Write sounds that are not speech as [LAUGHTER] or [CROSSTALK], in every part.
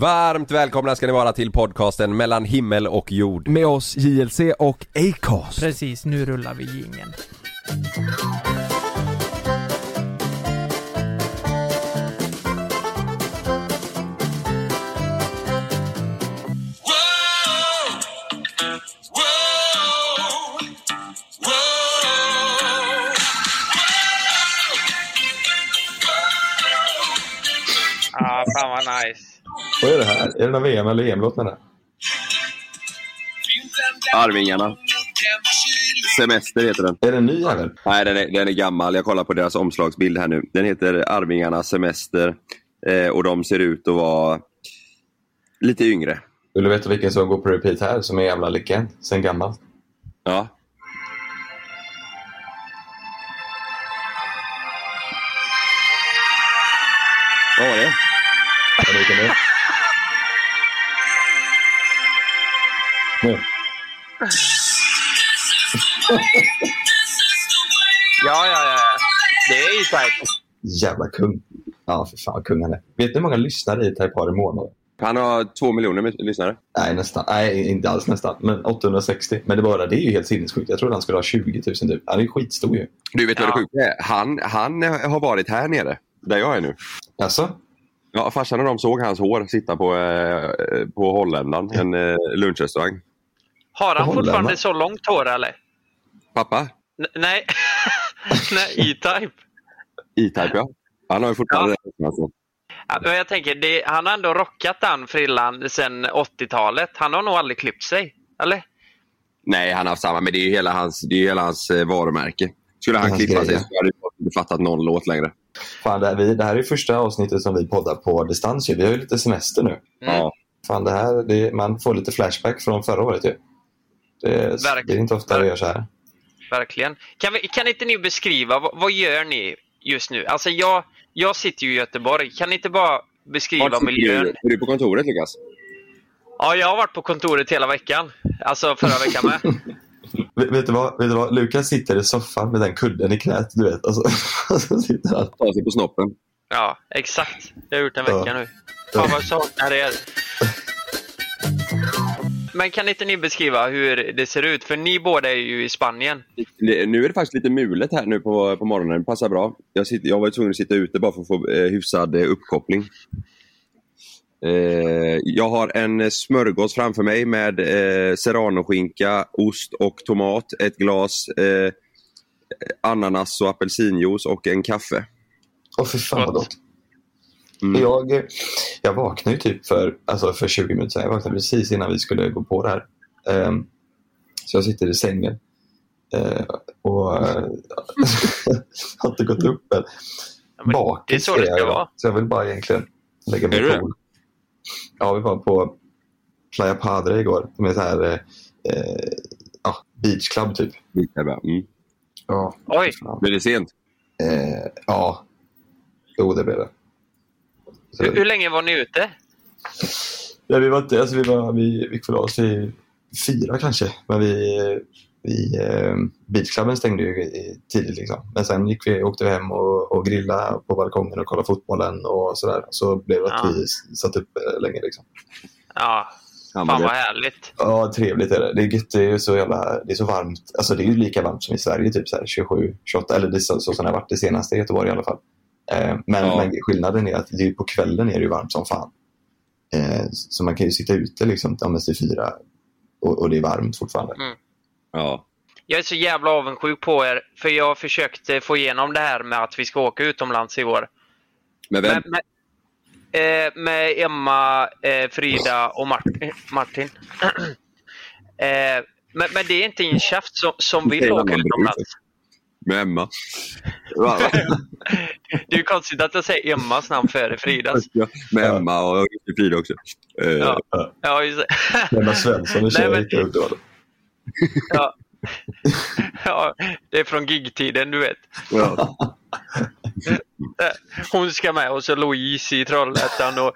Varmt välkomna ska ni vara till podcasten mellan himmel och jord. Med oss JLC och Acast. Precis, nu rullar vi jingeln. Är det här? Är det någon VM eller EM-låt med det? Arvingarna. Semester heter den. Är det en ny jävel? Nej, den är, den är gammal. Jag kollar på deras omslagsbild här nu. Den heter Arvingarna Semester eh, och de ser ut att vara lite yngre. Vill du veta vilken som går på repeat här som är jävla legend sen gammalt? Ja. Vad var det? Vilken det Nu. Ja, ja, ja. Det är E-Type. Jävla kung. Ja, för fan vad kung han är. Vet du hur många lyssnare E-Type har i månaden? Han har två miljoner med- lyssnare. Nej, nästan. Nej, inte alls nästan. Men 860. Men det bara det är ju helt sinnessjukt. Jag trodde han skulle ha 20 000 typ. Han är ju skitstor ju. Du vet vad det Ja. sjuka är? Han, han har varit här nere, där jag är nu. Alltså? Ja, farsan och de såg hans hår sitta på, eh, på Holländan, en eh, lunchrestaurang. Har han fortfarande man. så långt hår eller? Pappa, N- nej. [LAUGHS] nej, E-Type. E-Type ja. Han har ju fortfarande det. Alltså. Ja, men jag tänker, det, han har ändå rockat den frillan sedan 80-talet. Han har nog aldrig klippt sig. Eller? Nej, han har haft samma, men det är ju hela hans, det är ju hela hans eh, varumärke. Skulle han klippa sig så hade jag inte fattat någon låt längre. Fan, det, här, vi, det här är första avsnittet som vi poddar på distans. Vi har ju lite semester nu. Mm. Ja. Fan, det här, det, man får lite flashback från förra året ju. Det, Verkligen. det är inte ofta vi gör så här. Verkligen. Kan, vi, kan inte ni beskriva, vad, vad gör ni just nu? Alltså jag, jag sitter ju i Göteborg. Kan ni inte bara beskriva Vart miljön? du? Är du på kontoret Lukas? Ja, jag har varit på kontoret hela veckan. Alltså förra veckan med. [LAUGHS] Vet, vet, du vad, vet du vad? Lukas sitter i soffan med den kudden i knät, du vet. Alltså, och [LAUGHS] så sitter han. Ta sig på snoppen. Ja, exakt. Det har jag gjort en Ja. vecka nu. Fan vad jag saknar er. [LAUGHS] Men kan inte ni beskriva hur det ser ut? För ni båda är ju i Spanien. Det, nu är det faktiskt lite mulet här nu på, på morgonen. Det passar bra. Jag, sitter, jag var tvungen att sitta ute bara för att få eh, hyfsad eh, uppkoppling. Eh, jag har en smörgås framför mig med eh, serranoskinka, ost och tomat. Ett glas eh, ananas och apelsinjuice och en kaffe. Åh, fy fan vad Gott. Mm. Jag, jag vaknade ju typ för, alltså för 20 minuter sedan. Jag vaknade precis innan vi skulle gå på det här. Ehm, så jag sitter i sängen. Eh, och [LAUGHS] har inte gått upp än. Ja, Bakis det är så det ska jag vara. Så jag vill bara egentligen lägga mig cool. Ja, vi var på Playa Padre igår. De är så här, eh, eh, ja, beach club typ. Mm. Ja, Oj. Blir det sent? Eh, ja, jo det blev det. Hur, hur länge var ni ute? ja, vi var inte, alltså vi, var, vi, vi av oss vid fyra kanske. Men vi, vi eh, beachklubben stängde ju tidigt liksom. Men sen gick vi, åkte vi hem och, och grillade på balkongen och kollade fotbollen och sådär. Så blev det att Ja. vi satt upp eh, länge liksom. Ja, fan var vad härligt. Ja, trevligt är det. Det är gött, det är ju så jävla, det är så varmt. Alltså det är ju lika varmt som i Sverige, typ så här 27, 28, eller det är så, så som det har varit det senaste i Göteborg i alla fall. Eh, men, Ja. men skillnaden är att det är på kvällen är det ju varmt som fan. Eh, så man kan ju sitta ute liksom till till fyra och, och det är varmt fortfarande. Ja. Jag är så jävla avundsjuk på er, för jag försökte få igenom det här med att vi ska åka utomlands i år. Med vem? Med, med, eh, med Emma, Frida och Martin. Martin. [CLEARS THROAT] men, men det är inte en käft som, som vill åka utomlands. Med Emma. [LAUGHS] Det är ju konstigt att jag säger Emmas namn före Fridas. Ja, med Emma och Frida också. Eh, Ja. Ja, just det. Emma Svensson är Nej, tjej men-. Ja. ja, det är från gigtiden, du vet. ja. Hon ska med och så Louise i Trollhättan och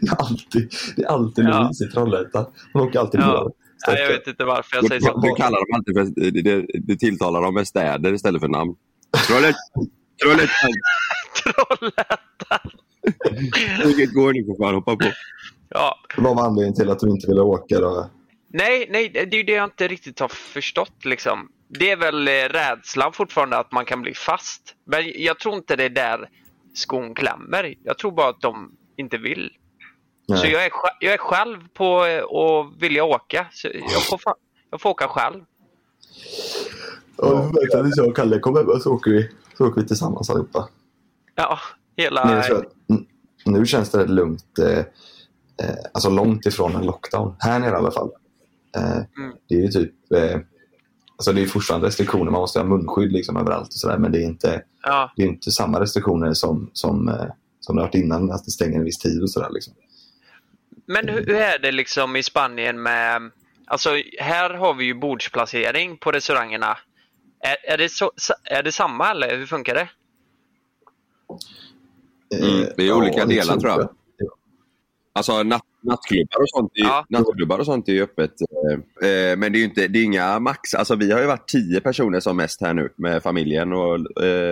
Det är alltid, det är alltid Ja. Louise i Trollhättan. Hon åker alltid Ja. Nej, jag vet inte varför jag säger Du, så. du kallar dem alltid för, det, det, det tilltalar dem med städer istället för namn. Trollhättan. Trollhättan. Trollhättan. Tåget går ni för fan, hoppa på. Ja. Vad var anledningen till att du inte ville åka då? Nej, nej, det är ju det jag inte riktigt har förstått. Liksom. Det är väl eh, rädslan fortfarande att man kan bli fast. Men jag tror inte det är där skon klämmer. Jag tror bara att de inte vill. Nej. Så jag är, jag är själv på eh, att vilja åka. Så jag, får jag får åka själv. Ja, jag och Kalle kommer över så åker vi, så åker vi tillsammans allihopa. Ja, hela... Mm, nu känns det rätt lugnt. Eh, eh, alltså långt ifrån en lockdown. Här nere i alla fall. Eh, Mm. Det är ju typ... Eh, alltså det är fortfarande restriktioner. Man måste ha munskydd liksom överallt och sådär. Men det är inte, Ja, det är inte samma restriktioner som, som, eh, som det har varit innan. Att det stänger en viss tid och sådär. Liksom. Men hur, hur är det liksom i Spanien med... Alltså här har vi ju bordsplacering på restaurangerna. Är, är, det, så, är det samma eller hur funkar det? Mm, det är olika det delar, tror jag. Alltså natt, nattklubbar, och sånt är, Ja. nattklubbar och sånt är öppet. Eh, eh, men det är ju inte, det är inga max. Alltså vi har ju varit tio personer som mest här nu med familjen. och eh,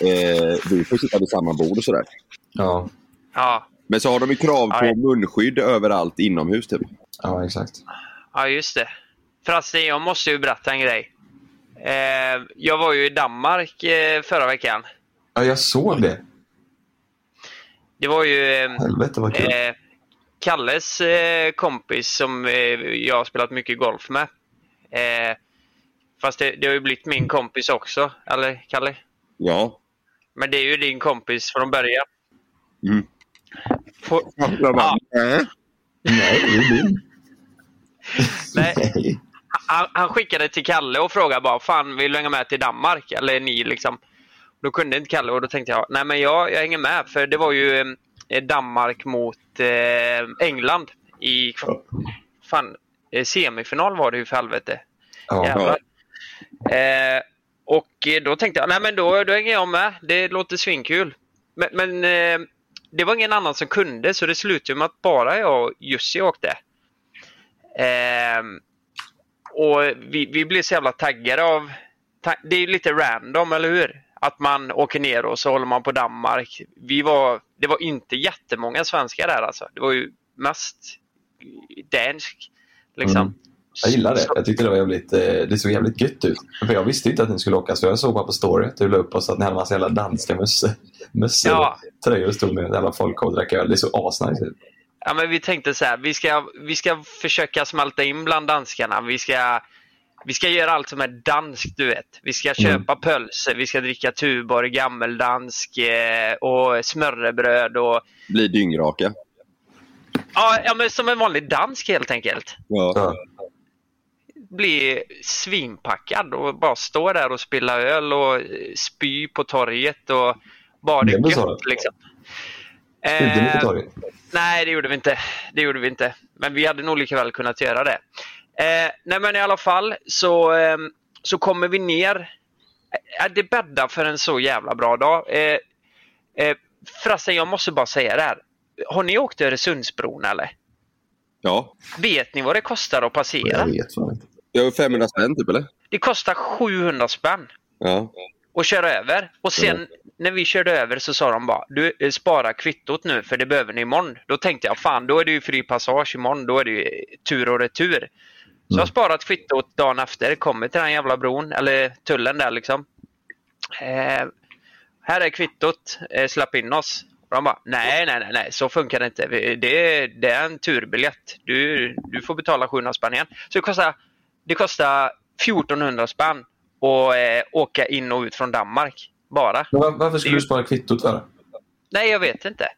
eh, Vi får sitta vid samma bord och sådär. Ja, Ja, Men så har de ju krav på Ja. munskydd överallt inomhus. Typ. ja exakt. ja just det. Förresten, jag måste ju berätta en grej. Eh, jag var ju i Danmark eh, förra veckan. Ja, jag såg det. Det var ju eh, Helvete vad kul. Kalles kompis som jag har spelat mycket golf med. Fast det, det har ju blivit min kompis också. Eller Kalle? Ja. Men det är ju din kompis från början. Mm. Bara, "Äh?" Nej, det är nej, [LAUGHS] Nej. Han, han skickade till Kalle och frågade bara Fan, vill du hänga med till Danmark? Eller ni liksom. Då kunde inte Kalle och då tänkte jag Nej men jag, jag hänger med för det var ju eh, Danmark mot eh, England i fan, eh, semifinal var det ju för helvete. Ja, Jävlar. Eh, och eh, då tänkte jag, nej men då, då hänger jag med. Det låter svinkul. Men, men eh, det var ingen annan som kunde så det slutade med att bara jag och Jussi åkte. Och vi, vi blev så jävla taggade av... Det är ju lite random, eller hur? Att man åker ner och så håller man på Danmark. Vi var, det var inte jättemånga svenskar där alltså. Det var ju mest dansk. Liksom. Mm. Jag gillar det. Jag tyckte det var jävligt, eh, det såg jävligt gött ut. För jag visste inte att ni skulle åka så jag såg bara på story att du la upp oss att ni hade massa jävla danska mössor. Mössor Ja. och tröjor och stod med jävla folk och drack öl. Det såg asnice ut. Ja, men vi tänkte så här, vi ska, vi ska försöka smälta in bland danskarna. Vi ska, vi ska göra allt som är danskt, du vet. Vi ska köpa pölser, vi ska dricka Tuborg, gammeldansk eh, och smörrebröd och... Blir dyngraka. Ja, ja, men som en vanlig dansk helt enkelt. Ja. Bli svinpackad och bara stå där och spilla öl och spy på torget och bara det Det gött liksom. Mycket Eh, torget. Nej, det gjorde vi inte. Det gjorde vi inte. Men vi hade nog lika väl kunnat göra det. Eh, nej, men i alla fall så, eh, så kommer vi ner. Eh, det bäddar för en så jävla bra dag. Eh, eh, förresten, jag måste bara säga det här. Har ni åkt Öresundsbron eller? ja. Vet ni vad det kostar att passera? Jag vet inte. Jag har 500 spänn typ eller? Det kostar 700 spänn Ja. Att köra över. Och sen när vi körde över så sa de bara du eh, spara kvittot nu för det behöver ni imorgon. Då tänkte jag fan då är det ju fri passage imorgon. Då är det ju tur och retur. Så jag har sparat kvittot dagen efter. Kommer till den jävla bron eller tullen där liksom. Eh, här är kvittot. Eh, släpp in oss. Och de bara nej, nej, nej, nej, så funkar det inte. Det är, det är en turbiljett. Du, du får betala 700 spänn igen. Så det kostar, det kostar 1400 spänn att eh, åka in och ut från Danmark. Bara. Men var, varför skulle du spara kvittot för? Nej, jag vet inte.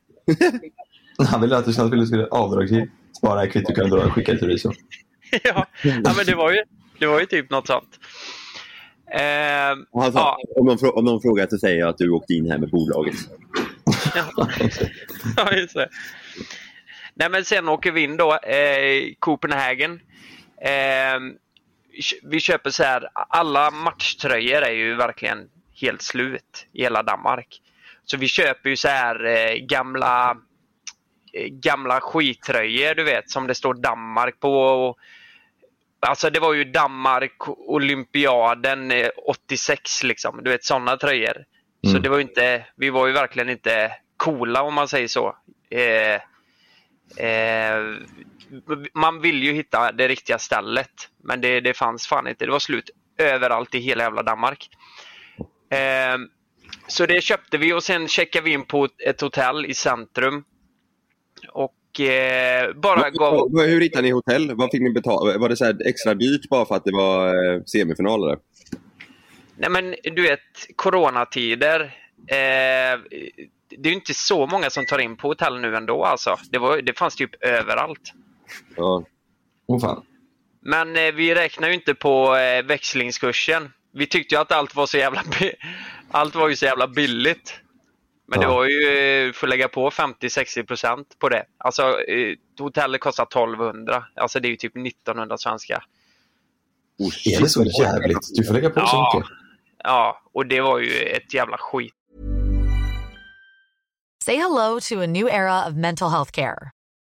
[LAUGHS] Han ville att du skulle, avdragsgill. Spara ett kvitto kan du dra och skicka till revisor. [LAUGHS] ja, ja, men det var ju, det var ju typ något sånt. Eh, Och han sa, Ja. om, någon, frå- om någon frågar så säger jag att du åkte in här med bolaget. ja. [LAUGHS] ja, just det. Nej, men sen åker vi in då, eh, Copenhagen. Eh, vi köper så här, alla matchtröjor är ju verkligen helt slut i hela Danmark. Så vi köper ju så här eh, gamla eh, gamla skittröjor, du vet, som det står Danmark på. Och, alltså det var ju Danmark olympiaden eh, 86 liksom, du vet sådana tröjor. Så Mm. det var inte, vi var ju verkligen inte coola om man säger så. Eh, eh, man vill ju hitta det riktiga stället men det, det fanns fan inte. Det var slut överallt i hela jävla Danmark. Eh, så det köpte vi och sen checkade vi in på ett hotell i centrum. Och eh, bara gav... Hur hittade ni hotell? Vad fick ni betala? Var det så extra dyrt bara för att det var eh, semifinaler? Nej men du vet, coronatider. Eh, det är ju inte så många som tar in på hotell nu ändå alltså. Det, var, det fanns typ överallt. Ja. Åh fan. Men eh, vi räknar ju inte på eh, växlingskursen. Vi tyckte ju att allt var så jävla, bi- allt var ju så jävla billigt. Men det Ja. var ju, eh, får lägga på 50-60% på det. Alltså eh, hotellet kostar 1200. Alltså det är ju typ 1900 svenska. Oh, Är det så jävligt? Du får lägga på så Ja. mycket. Ja, och det var ju ett jävla skit. Say hello to a new era of mental health care.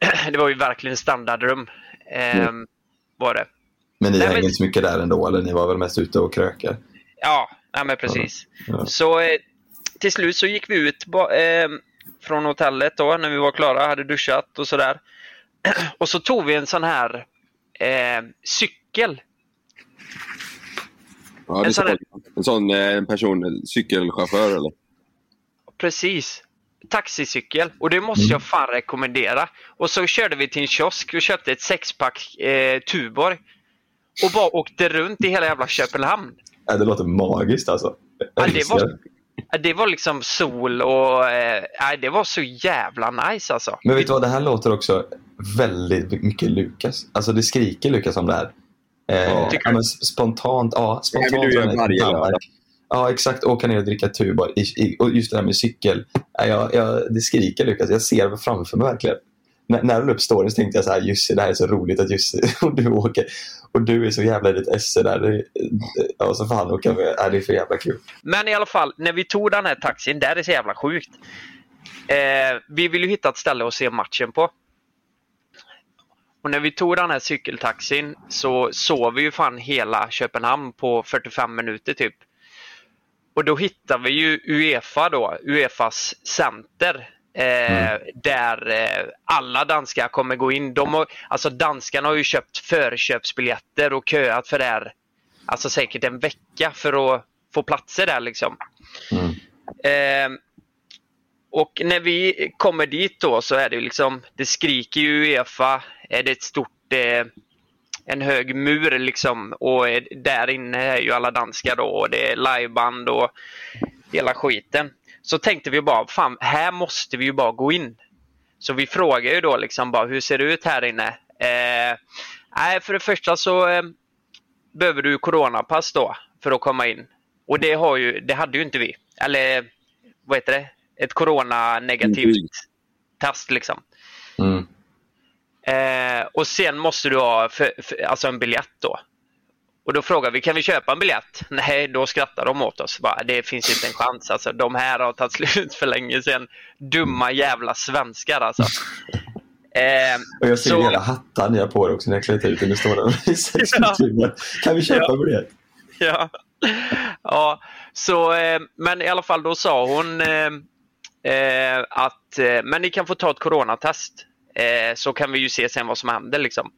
[CLEARS THROAT] Det var ju verkligen standardrum. Ehm, var det. Men ni Nej, hänger men- inte så mycket där ändå, eller ni var väl mest ute och krökar? Ja, nej, men precis. Ja. Så eh, till slut så gick vi ut ba- eh, från hotellet då när vi var klara, hade duschat och sådär. [CLEARS THROAT] Och så tog vi en sån här eh, cykel. Ja, En sån så, en sån eh, en person, cykelchaufför eller? Precis. Taxicykel. Och det måste jag fan rekommendera. Och så körde vi till en kiosk och köpte ett sexpack eh, Tuborg. Och bara åkte runt i hela jävla Köpenhamn. Ja, det låter magiskt alltså. Ja, det, var, det var liksom sol och eh, det var så jävla nice alltså. Men vet du vad, det här låter också väldigt mycket Lukas. Alltså det skriker Lukas om det här. Eh, Tycker ja, men spontant, ja. Spontant Det vill du göra varje lördag. Ja, exakt. Åka ner och dricka Tuborg. I, i, och just det där med cykel. Jag, jag, det skriker Lukas. Jag ser det framför mig verkligen. När, när du la upp storyn så tänkte jag så här, Jussi, det här är så roligt att Jussi [LAUGHS] och du åker. Och du är så jävla i ditt esse där. Det, ja, så får han åka med. Ja, det är för jävla kul. Men i alla fall, när vi tog den här taxin, det här är så jävla sjukt. Eh, vi ville ju hitta ett ställe att se matchen på. Och när vi tog den här cykeltaxin så sov vi ju fan hela Köpenhamn på 45 minuter typ. Och då hittade vi ju Uefa då, Uefas center. Eh, Där eh, alla danskar kommer gå in. De har, alltså danskarna har ju köpt förköpsbiljetter och köat för det här. Alltså säkert en vecka för att få platser där liksom. Mm. Eh, och när vi kommer dit då så är det ju liksom, det skriker ju Uefa. Är det ett stort, eh, en hög mur liksom och där inne är ju alla danskar då och det är liveband och hela skiten. Så tänkte vi bara, fan här måste vi ju bara gå in. Så vi frågar ju då liksom bara, hur ser det ut här inne? Eh, nej, för det första så eh, behöver du coronapass då för att komma in. Och det, har ju, det hade ju inte vi. Eller vad heter det? Ett coronanegativt test liksom. Eh, och sen måste du ha för, för, alltså en biljett då. Och då frågar vi, kan vi köpa en biljett? [LAUGHS] Nej, då skrattar de åt oss. Bara, det finns inte en chans. Alltså, de här har tagit [LAUGHS] slut för länge sedan. Dumma jävla svenskar alltså. Eh, Och jag ser Så- hela hattar ni har på er också när jag klär ut er. Nu står den i sex Ja. timmar. Kan vi köpa Ja. biljett? ja. ja, så eh, men i alla fall då sa hon eh, eh, att eh, men ni kan få ta ett coronatest eh, så kan vi ju se sen vad som händer liksom.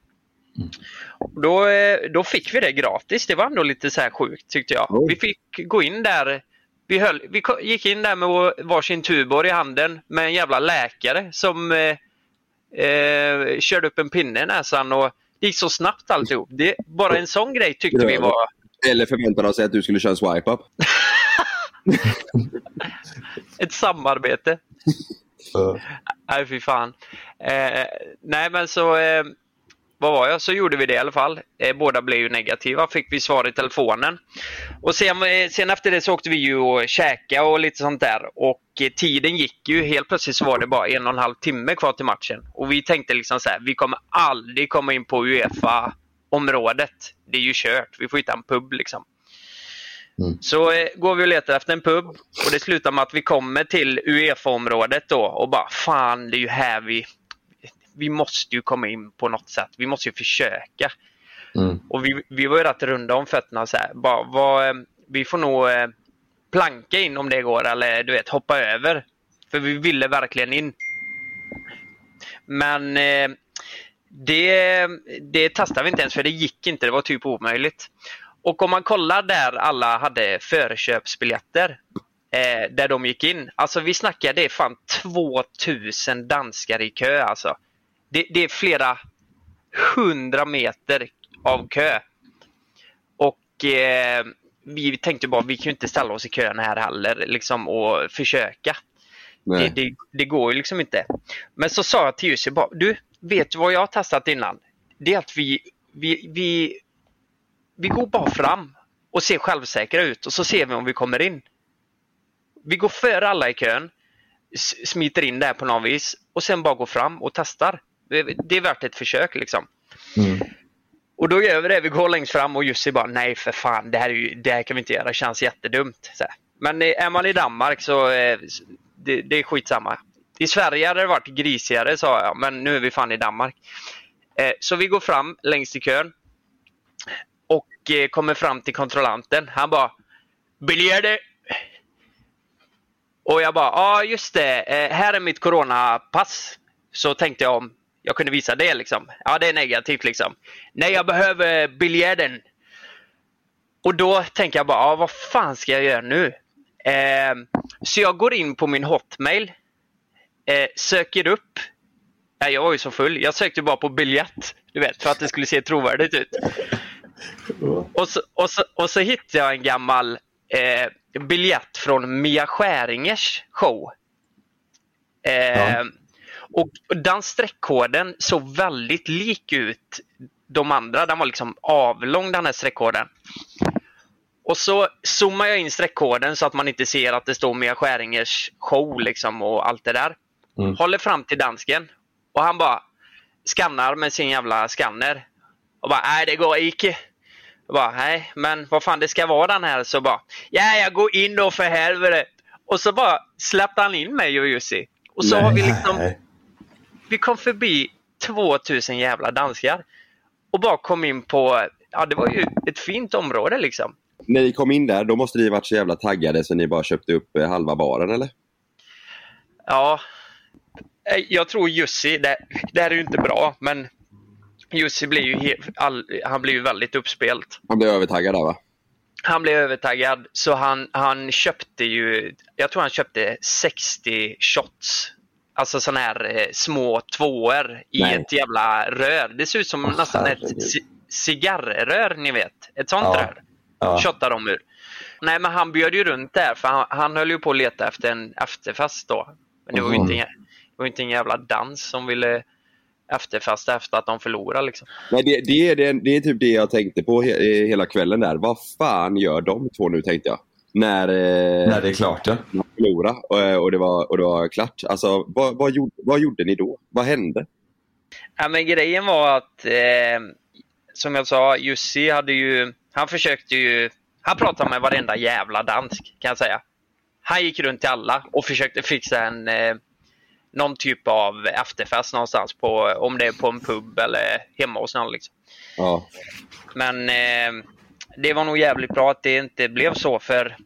Då, eh, då fick vi det gratis. Det var ändå lite så här sjukt tyckte jag. Oj. Vi fick gå in där. Vi, höll, vi gick in där med varsin Tuborg i handen med en jävla läkare som eh, Eh, körde upp en pinne i näsan och det gick så snabbt alltihop. Det, bara en sån grej tyckte vi var... Eller förväntade sig att du skulle köra en swipe-up. [LAUGHS] ett samarbete. Så, Nej, fy fan. Eh, nej, men så... Eh, vad var jag? Så gjorde vi det i alla fall. Eh, båda blev ju negativa. Fick vi svar i telefonen. Och sen, eh, sen efter det så åkte vi ju och käka och lite sånt där. Och eh, tiden gick ju. Helt plötsligt så var det bara en och en halv timme kvar till matchen. Och vi tänkte liksom så här, vi kommer aldrig komma in på Uefa-området. Det är ju kört. Vi får hitta en pub liksom. Så eh, går vi och letar efter en pub och det slutar med att vi kommer till Uefa-området då och bara fan det är ju här vi vi måste ju komma in på något sätt. Vi måste ju försöka. mm. Och vi, vi var ju rätt runda om fötterna så här. Bara, vad, eh, vi får nog eh, planka in om det går eller du vet hoppa över. För vi ville verkligen in. Men eh, det, det testade vi inte ens för det gick inte. Det var typ omöjligt. Och om man kollar där alla hade förköpsbiljetter eh, där de gick in. Alltså vi snackar det är fan 2000 danskar i kö alltså. Det, det är flera hundra meter av kö. Och eh, vi tänkte bara vi kan ju inte ställa oss i kön här heller liksom och försöka. Det, det, det går ju liksom inte. Men så sa jag till Jussi bara, du vet du vad jag har testat innan? Det är att vi, vi, vi, vi går bara fram och ser självsäkra ut och så ser vi om vi kommer in. Vi går före alla i kön, smiter in där på något vis och sen bara går fram och testar. Det, är värt ett försök liksom. Mm. Och då gör vi det. Vi går längst fram och Jussi bara nej för fan det här, är ju, det här kan vi inte göra. Det känns jättedumt. Så här. Men eh, är man i Danmark så eh, det, det är skitsamma. I Sverige hade det varit grisigare sa jag men nu är vi fan i Danmark. Eh, så vi går fram längst i kön och eh, kommer fram till kontrollanten. Han bara biljetter. Och jag bara ja just det. Eh, här är mitt coronapass. Så tänkte jag om jag kunde visa det liksom. Ja, det är negativt liksom. Nej, jag behöver biljetten. Och då tänker jag bara, ah, vad fan ska jag göra nu? Eh, så jag går in på min hotmail, eh, söker upp, nej jag var ju så full, jag sökte bara på biljett, du vet, för att det skulle se trovärdigt ut. Och så, och så, och så hittade jag en gammal eh, biljett från Mia Skäringers show. Eh, Ja. Och den streckkoden såg väldigt lik ut de andra. Den var liksom avlång den här streckkoden. Och så zoomar jag in streckkoden så att man inte ser att det står Mia Skäringers show liksom och allt det där. Mm. Håller fram till dansken och han bara skannar med sin jävla skanner. Och bara, nej det går inte. Jag bara, nej men vad fan det ska vara den här. Så bara, ja jag går in då för helvete. Och så bara släppte han in mig och Jussi. Och så har vi liksom Nej. vi kom förbi 2000 jävla danskar. Och bara kom in på, ja det var ju ett fint område liksom. När ni kom in där, då måste ni varit så jävla taggade så ni bara köpte upp eh, halva baren eller? Ja, Eh, jag tror Jussi, det, det här är ju inte bra men Jussi blir ju, all, han blir ju väldigt uppspelt. Han blev övertaggad där va? Han blev övertaggad så han, han köpte ju, jag tror han köpte 60 shots. Alltså sådana här eh, små tvåor i Nej. ett jävla rör. Det ser ut som Åh, nästan herregud. ett ci- cigarrrör ni vet. Ett sånt Ja. rör. Ja. Shottar de ur. Nej men han bjöd ju runt där för han, han höll ju på att leta efter en efterfest då. Men det var ju Mhm. inte, det var inte en jävla dans som ville efterfesta efter att de förlorade liksom. Nej, det, det, är det, det är typ det jag tänkte på he, eh, hela kvällen där. Vad fan gör de två nu tänkte jag. När, eh, När det är klart ja. de förlorade och, eh, och, det var, och det var klart. Alltså, vad, vad, gjorde, vad gjorde ni då? Vad hände? Ja, men grejen var att, eh, som jag sa, Jussi hade ju, han försökte ju, han pratade med varenda jävla dansk kan jag säga. Han gick runt till alla och försökte fixa en, eh, någon typ av efterfest någonstans, på, om det är på en pub eller hemma hos någon. Liksom. Ja. Men eh, det var nog jävligt bra att det inte blev så för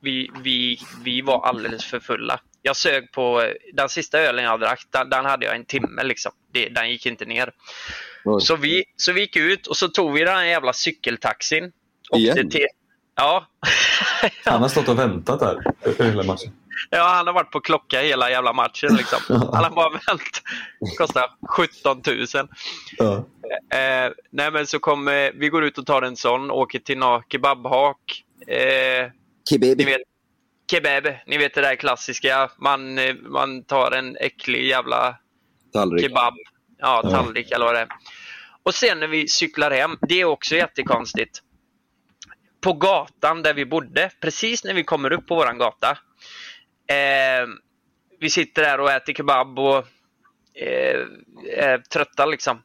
vi, vi, vi var alldeles för fulla. Jag sög på den sista ölen jag drack, den, den hade jag en timme liksom. Det, den gick inte ner. Oj. Så vi, så vi gick ut och så tog vi den här jävla cykeltaxin. Igen? till, ja. [LAUGHS] Han har stått och väntat där hela matchen. Ja, han har varit på klocka hela jävla matchen liksom. [LAUGHS] Han har bara vänt. Kostar 17 000. Ja. Eh, nej men så kommer, vi går ut och tar en sån, åker till någon kebabhak. Eh, Kebab. ni vet, kebab, ni vet det där klassiska. Man, eh, man tar en äcklig jävla Tallrik. kebab. Ja, Ja. tallrik eller vad det är. Och sen när vi cyklar hem, det är också jättekonstigt. På gatan där vi bodde, precis när vi kommer upp på våran gata. Eh, vi sitter där och äter kebab och eh, är trötta liksom.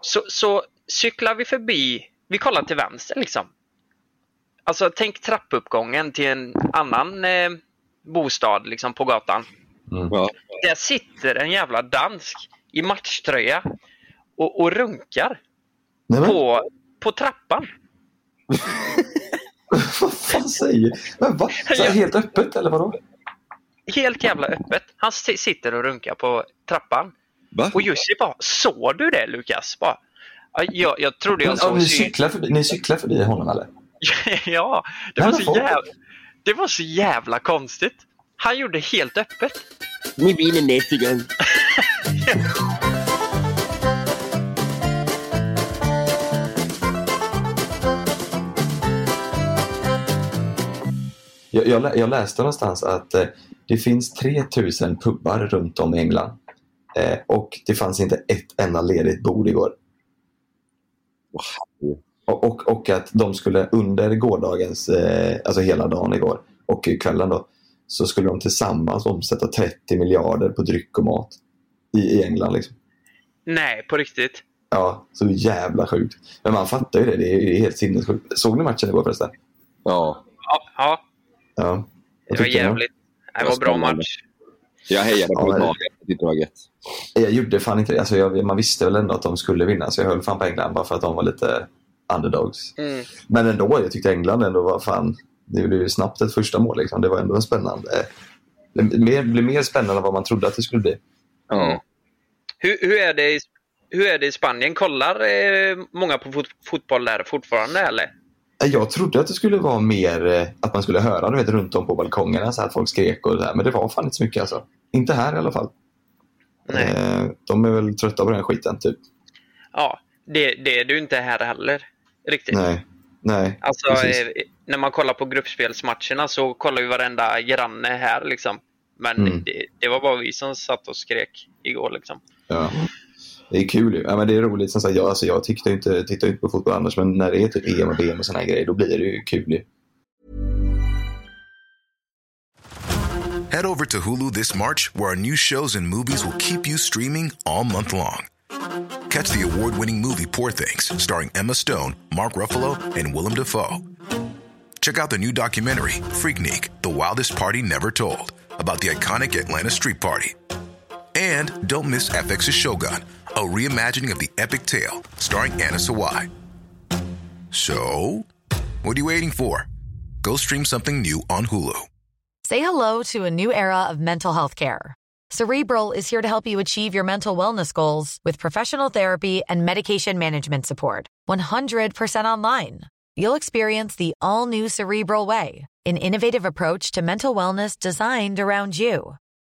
Så, så cyklar vi förbi, vi kollar till vänster liksom. Alltså tänk trappuppgången till en annan eh, bostad liksom på gatan. Ja. Där sitter en jävla dansk i matchtröja och, och runkar Nej, men, på, på trappan. [LAUGHS] vad fan säger men, va? Så här, Helt öppet eller vadå? Helt jävla öppet. Han sitter och runkar på trappan. Va? Och Jussi bara, såg du det Lukas? Bara, "Ja, jag, jag trodde jag Men, såg ja, ni, cyklar förbi, ni cyklar förbi honom eller? [LAUGHS] ja, det var, så jävla, det var så jävla konstigt. Han gjorde helt öppet. Ni vinner nästa gång. Jag, jag, jag läste någonstans att eh, det finns 3000 pubbar runt om i England. Eh, och det fanns inte ett enda ledigt bord igår. Och, och, och att de skulle under gårdagens, eh, alltså hela dagen igår och kvällen då, så skulle de tillsammans omsätta 30 miljarder på dryck och mat i, i England. Liksom. Nej, på riktigt. Ja, så jävla sjukt. Men man fattar ju det, det är ju helt sinnessjukt. Såg ni matchen igår förresten? Ja. Ja, ja Ja. det var jävligt. Det var en bra match. Jag hejade på Ja, Italien. Jag tyckte det var gött. Jag gjorde fan inte det. Alltså jag, man visste väl ändå att de skulle vinna så jag höll fan på England bara för att de var lite underdogs. Mm. Men ändå, jag tyckte England ändå var fan... Det blev ju snabbt ett första mål liksom. Det var ändå en spännande... Det blev mer spännande än vad man trodde att det skulle bli. Ja. Hur, hur, är det i, hur är det i Spanien? Kollar eh, många på fot, fotboll där fortfarande eller? Jag trodde att det skulle vara mer eh, att man skulle höra du vet, runt om på balkongerna så att folk skrek och så här. Men det var fan inte så mycket alltså. Inte här i alla fall. Nej. Eh, de är väl trötta på den skiten typ. Ja, det, det är du inte här heller. Riktigt. Nej. Nej. Alltså, precis. eh, när man kollar på gruppspelsmatcherna så kollar ju varenda granne här liksom. Men Mm. det, det var bara vi som satt och skrek igår liksom. Ja. Det är kul. Ja, men det är roligt. Som sagt, jag, alltså, jag tittar ju inte, tittar inte på fotboll annars men när det är typ EM och och här grejer då blir det ju kul. Head over to Hulu this March, where our new shows and movies will keep you streaming all month long. Catch the award winning movie Poor Things, starring Emma Stone, Mark Ruffalo, and Willem Dafoe. Check out the new documentary, Freaknik The Wildest Party Never Told, about the iconic Atlanta Street Party. And don't miss FX's Shogun, a reimagining of the epic tale, starring Anna Sawai. So, what are you waiting for? Go stream something new on Hulu. Say hello to a new era of mental health care. Cerebral is here to help you achieve your mental wellness goals with professional therapy and medication management support. 100% online. You'll experience the all new Cerebral Way, an innovative approach to mental wellness designed around you.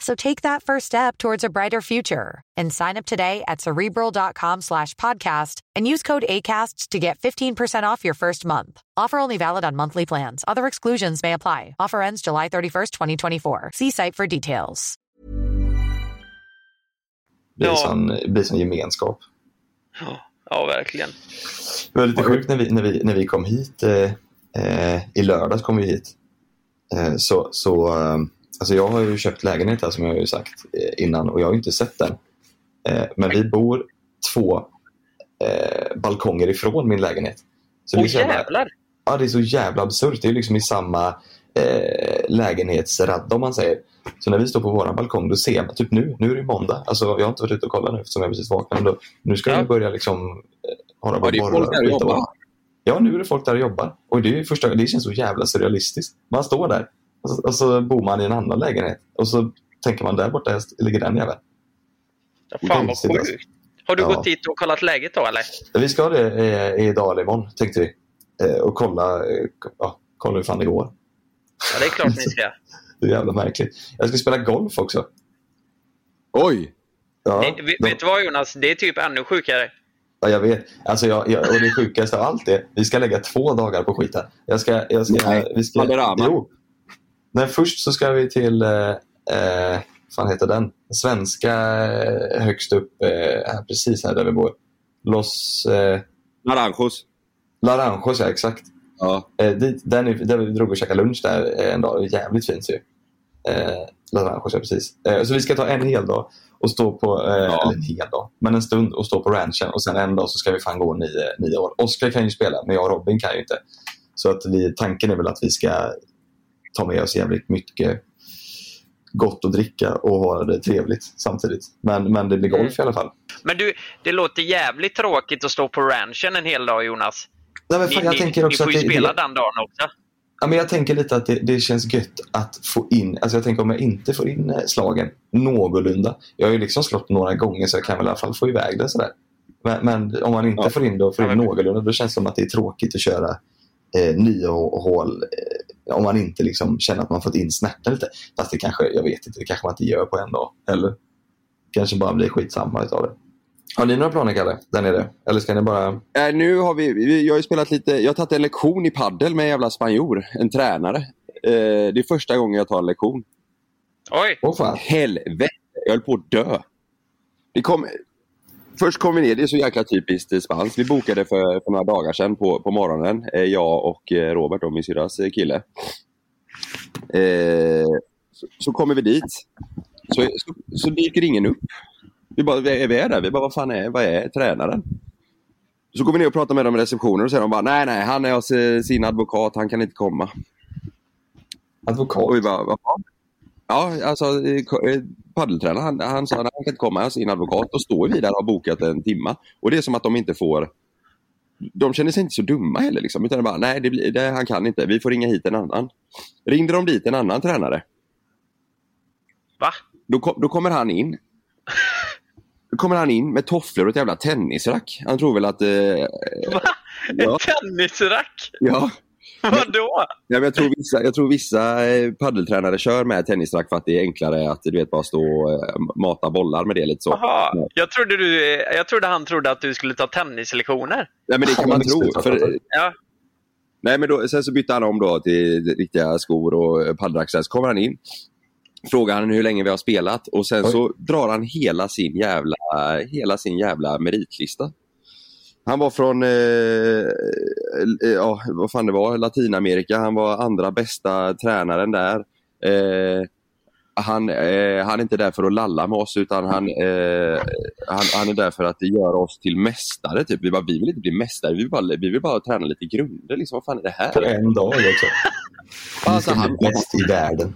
So take that first step towards a brighter future and sign up today at cerebral.com slash podcast and use code ACAST to get 15% off your first month. Offer only valid on monthly plans. Other exclusions may apply. Offer ends July 31st, 2024. See site for details. Det blir, Ja. sån, det blir sån gemenskap. Ja, ja verkligen. Det var lite sjukt när vi, när vi, när vi kom hit. Eh, eh, I lördags kom vi hit. Eh, så, så, eh, alltså jag har ju köpt lägenhet här som jag har ju sagt eh, innan och jag har ju inte sett den. Eh, men vi bor två eh, balkonger ifrån min lägenhet. Så det är Åh så jävla- jävlar! Ja, det är så jävla absurt. Det är liksom i samma eh, lägenhetsradda om man säger. Så när vi står på våran balkong då ser man, typ nu, nu är det måndag. Alltså jag har inte varit ute och kollat nu eftersom jag precis vaknade. Då, nu ska Ja. vi börja liksom Har Ja, det är folk där och jobbar. Ja, nu är det folk där och jobbar. Och det, är första, det känns så jävla surrealistiskt. Man står där och så, och så bor man i en annan lägenhet. Och så tänker man där borta ligger den jäveln. Ja, fan vad sjukt. Har du Ja. gått dit och kollat läget då eller? Vi ska det eh, idag eller imorgon tänkte vi. Eh, och kolla, eh, ja, kolla hur fan det går. Ja, det är klart ni ska. [LAUGHS] Det är jävla märkligt. Jag ska spela golf också. Oj! Ja, Det, vet, du vad Jonas? Det är typ ännu sjukare. ja, jag vet. Alltså jag, jag, och det sjukaste av allt är vi ska lägga två dagar på skiten. Jag ska, jag ska, Nej, vi ska, Valderrama. Jo. Nej, först så ska vi till, eh, eh, fan heter den? Svenska eh, högst upp, eh, precis här där vi bor. Los eh, Naranjos. Laranjos, ja exakt. Ja. Eh, dit, där, ni, där vi drog och käkade lunch där eh, en dag. Jävligt fint ju. Eh, Laranjos, ja precis. Eh, så vi ska ta en hel dag och stå på, eh, eller en hel dag, men en stund och stå på ranchen och sen en dag så ska vi fan gå nio, nio år. Oskar kan ju spela, men jag och Robin kan ju inte. Så att vi, tanken är väl att vi ska ta med oss jävligt mycket gott att dricka och ha det trevligt samtidigt. Men, men det blir golf i alla fall. Men du, det låter jävligt tråkigt att stå på ranchen en hel dag Jonas. Nej, men Ni, fan, jag ni, tänker ni också får ju att spela det, den dagen också. Ja, men jag tänker lite att det, det känns gött att få in, alltså jag tänker om jag inte får in eh, slagen någorlunda. Jag har ju liksom slått några gånger så jag kan väl i alla fall få iväg det sådär. Men, men om man inte Ja. får in det och får Ja, in men- någorlunda då känns det som att det är tråkigt att köra eh, nio hå- hål eh, om man inte liksom känner att man fått in snärten lite. Fast det kanske, jag vet inte, det kanske man inte gör på en dag. Eller kanske bara blir skitsamma utav det. Har ni några planer Kalle? Där nere? Eller ska ni bara... Äh, nu har vi, vi, jag har ju spelat lite, jag har tagit en lektion i paddel med en jävla spanjor, en tränare. Eh, det är första gången jag tar en lektion. Oj! Åh fan. Helvete, jag höll på att dö. Det kom, först kom vi ner, det är så jäkla typiskt spanskt. Vi bokade för, för några dagar sedan på, på morgonen, eh, jag och eh, Robert, och min syrras eh, kille. Eh, så, så kommer vi dit, så, så, så dyker ingen upp. Vi bara, vi är, vi är där, vi bara, vad fan är, vad är tränaren? Så går vi ner och pratar med dem i receptionen och säger de bara, nej nej, han är hos sin advokat, han kan inte komma. Advokat? Och vi bara? Ja, alltså eh, eh, paddeltränaren, han, han sa att han kan inte komma, han sin advokat. Då står vi där och har bokat en timma. Och det är som att de inte får... De känner sig inte så dumma heller liksom. Utan de bara, nej det blir, det, han kan inte, vi får ringa hit en annan. Ringde de dit en annan tränare. Va? Då, kom, då kommer han in. Då kommer han in med tofflor och ett jävla tennisrack. Han tror väl att... Eh, Va? Ja. Ett tennisrack? ja, [LAUGHS] Vadå? Ja, men jag, tror vissa, jag tror vissa eh, paddeltränare kör med tennisrack för att det är enklare att du vet, bara stå och eh, mata bollar med det. lite så. Jaha, Ja. jag trodde, du, jag trodde han trodde att du skulle ta tennislektioner. Nej, men det kan Ja, man tro. För, Ja. nej, men då, sen så bytte han om då till riktiga skor och eh, paddelaxlar. Så kommer han in, frågar han hur länge vi har spelat och sen Oj. så drar han hela sin jävla, hela sin jävla meritlista. Han var från, eh, eh, ja, vad fan det var, Latinamerika. Han var andra bästa tränaren där. Eh, han, eh, han är inte där för att lalla med oss utan han, eh, han, han är där för att göra oss till mästare. Typ. Vi, bara, vi vill inte bli mästare, vi vill bara, vi vill bara träna lite grunder. Liksom. Vad fan är det här? På en dag också. Vi Alltså, han, bli bäst i världen.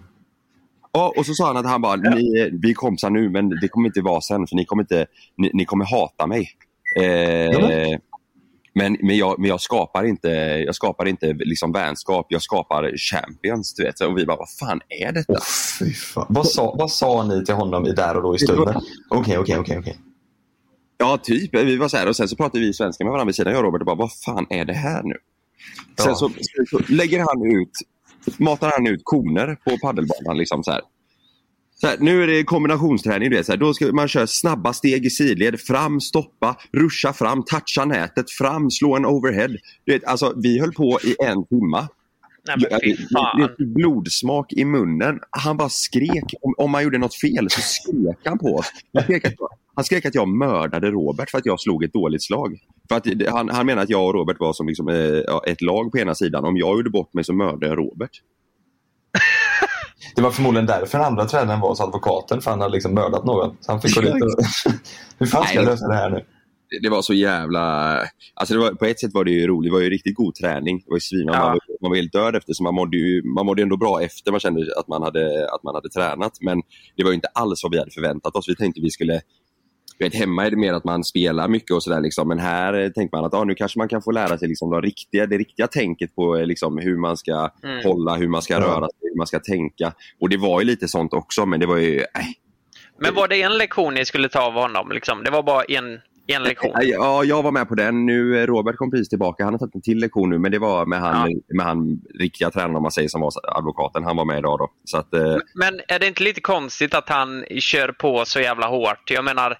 Ja, och så sa han att han bara, ni, vi är kompisar nu men det kommer inte vara sen för ni kommer, inte, ni, ni kommer hata mig. Eh, men, men, jag, men jag skapar inte, jag skapar inte liksom vänskap, jag skapar champions. Du vet. Och vi bara, vad fan är detta? Fan. Vad, sa, vad sa ni till honom i där och då i stunden? Okej, okej, okej. Ja, typ. Vi var så här, och sen så pratade vi svenska med varandra vid sidan, jag och Robert, och bara, vad fan är det här nu? Sen Ja. så, så lägger han ut, matar han ut koner på paddelbanan. Liksom så här. Här, nu är det kombinationsträning. Du vet, så här, då ska man köra snabba steg i sidled, fram, stoppa, ruscha fram, toucha nätet, fram, slå en overhead. Du vet, alltså, vi höll på i en timma. Nej men fy Det fan. det blodsmak i munnen. Han bara skrek. Om, om man gjorde något fel så skrek han på oss. Han skrek, att, han skrek att jag mördade Robert för att jag slog ett dåligt slag. För att, han, han menar att jag och Robert var som liksom, eh, ett lag på ena sidan. Om jag gjorde bort mig så mördade jag Robert. Det var förmodligen därför den andra tränaren var hos advokaten, för han hade liksom mördat någon. Så han fick gå dit och... [LAUGHS] Hur fan ska jag lösa det här nu? Det, var så jävla... Alltså det var, på ett sätt var det ju roligt. Det var ju riktigt god träning. Det var ju svin, man, Ja. var, man var helt död efter, så man mådde ju man mådde ändå bra efter. Man kände att man, hade, att man hade tränat. Men det var ju inte alls vad vi hade förväntat oss. Vi tänkte vi skulle vet, hemma är det mer att man spelar mycket och sådär. Liksom. Men här tänker man att ah, nu kanske man kan få lära sig liksom, det, riktiga, det riktiga tänket på eh, liksom, hur man ska Mm. hålla, hur man ska Ja. röra sig, hur man ska tänka. Och det var ju lite sånt också, men det var ju... Äh, Men var det en lektion ni skulle ta av honom? Liksom? Det var bara en, en lektion? Ja, jag var med på den. Nu, eh, Robert kom precis tillbaka. Han har tagit en till lektion nu, men det var med han, med han riktiga tränaren om man säger som var advokaten. Han var med idag då. Så att, eh, Men är det inte lite konstigt att han kör på så jävla hårt? Jag menar,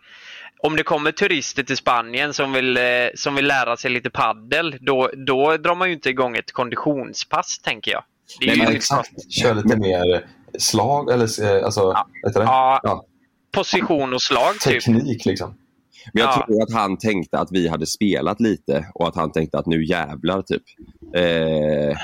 om det kommer turister till Spanien som vill, eh, som vill lära sig lite paddel, då, då drar man ju inte igång ett konditionspass, tänker jag. Det är Nej, men exakt. Kör lite mer slag eller eh, alltså, Ja. heter det? Ja, Ja. position och slag, typ. teknik liksom. Men jag Ja. tror att han tänkte att vi hade spelat lite och att han tänkte att nu jävlar typ. Eh,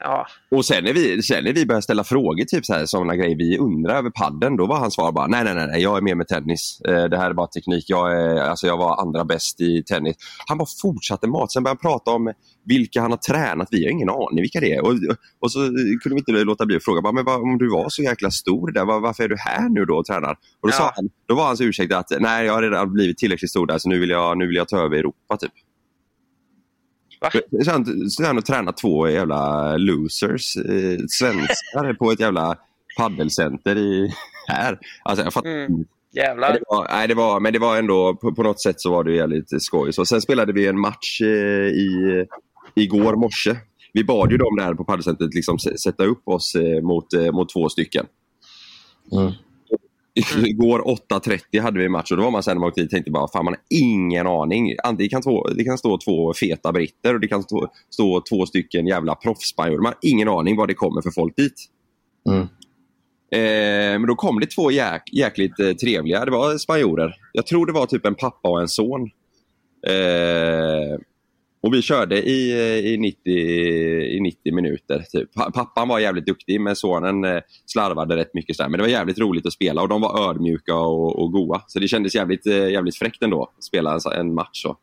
Ja. och sen när, vi, sen när vi började ställa frågor, typ så här, sådana grejer, vi undrar över padden, då var hans svar bara nej, nej, nej, nej, jag är med med tennis. Eh, det här är bara teknik. Jag, är, alltså, jag var andra bäst i tennis. Han bara fortsatte mat. Sen började han prata om vilka han har tränat. Vi har ingen aning vilka det är. Och, och så kunde vi inte låta bli att fråga, bara, men vad, om du var så jäkla stor där, var, varför är du här nu då och tränar? Och då, Ja. sa han, då var hans ursäkt att nej, jag har redan blivit tillräckligt stor där så nu vill jag, nu vill jag ta över Europa. Typ. Va? Så han, så han och tränat två jävla losers, eh, svenskar på ett jävla paddelcenter i, här. Alltså, jag fattar Mm. Nej, Jävlar. det var, nej, det var, men det var ändå, på, på något sätt så var det jävligt skoj. Så sen spelade vi en match eh, i, igår morse. Vi bad ju dem där på paddelcentret liksom sätta upp oss eh, mot, eh, mot två stycken. Mm. Igår 8.30 hade vi match och då var man sen när man åkte dit tänkte bara fan man har ingen aning. Antingen kan två, det kan stå två feta britter och det kan stå, stå två stycken jävla proffspanjorer. Man har ingen aning vad det kommer för folk dit. Mm. Eh, men då kom det två jäk, jäkligt eh, trevliga. Det var spanjorer. Jag tror det var typ en pappa och en son. Eh, och vi körde i, eh, i, 90, i 90 minuter. Typ. Pa- Pappan var jävligt duktig men sonen eh, slarvade rätt mycket. Så där. Men det var jävligt roligt att spela och de var ödmjuka och, och goa. Så det kändes jävligt, eh, jävligt fräckt ändå att spela en, en match. Så.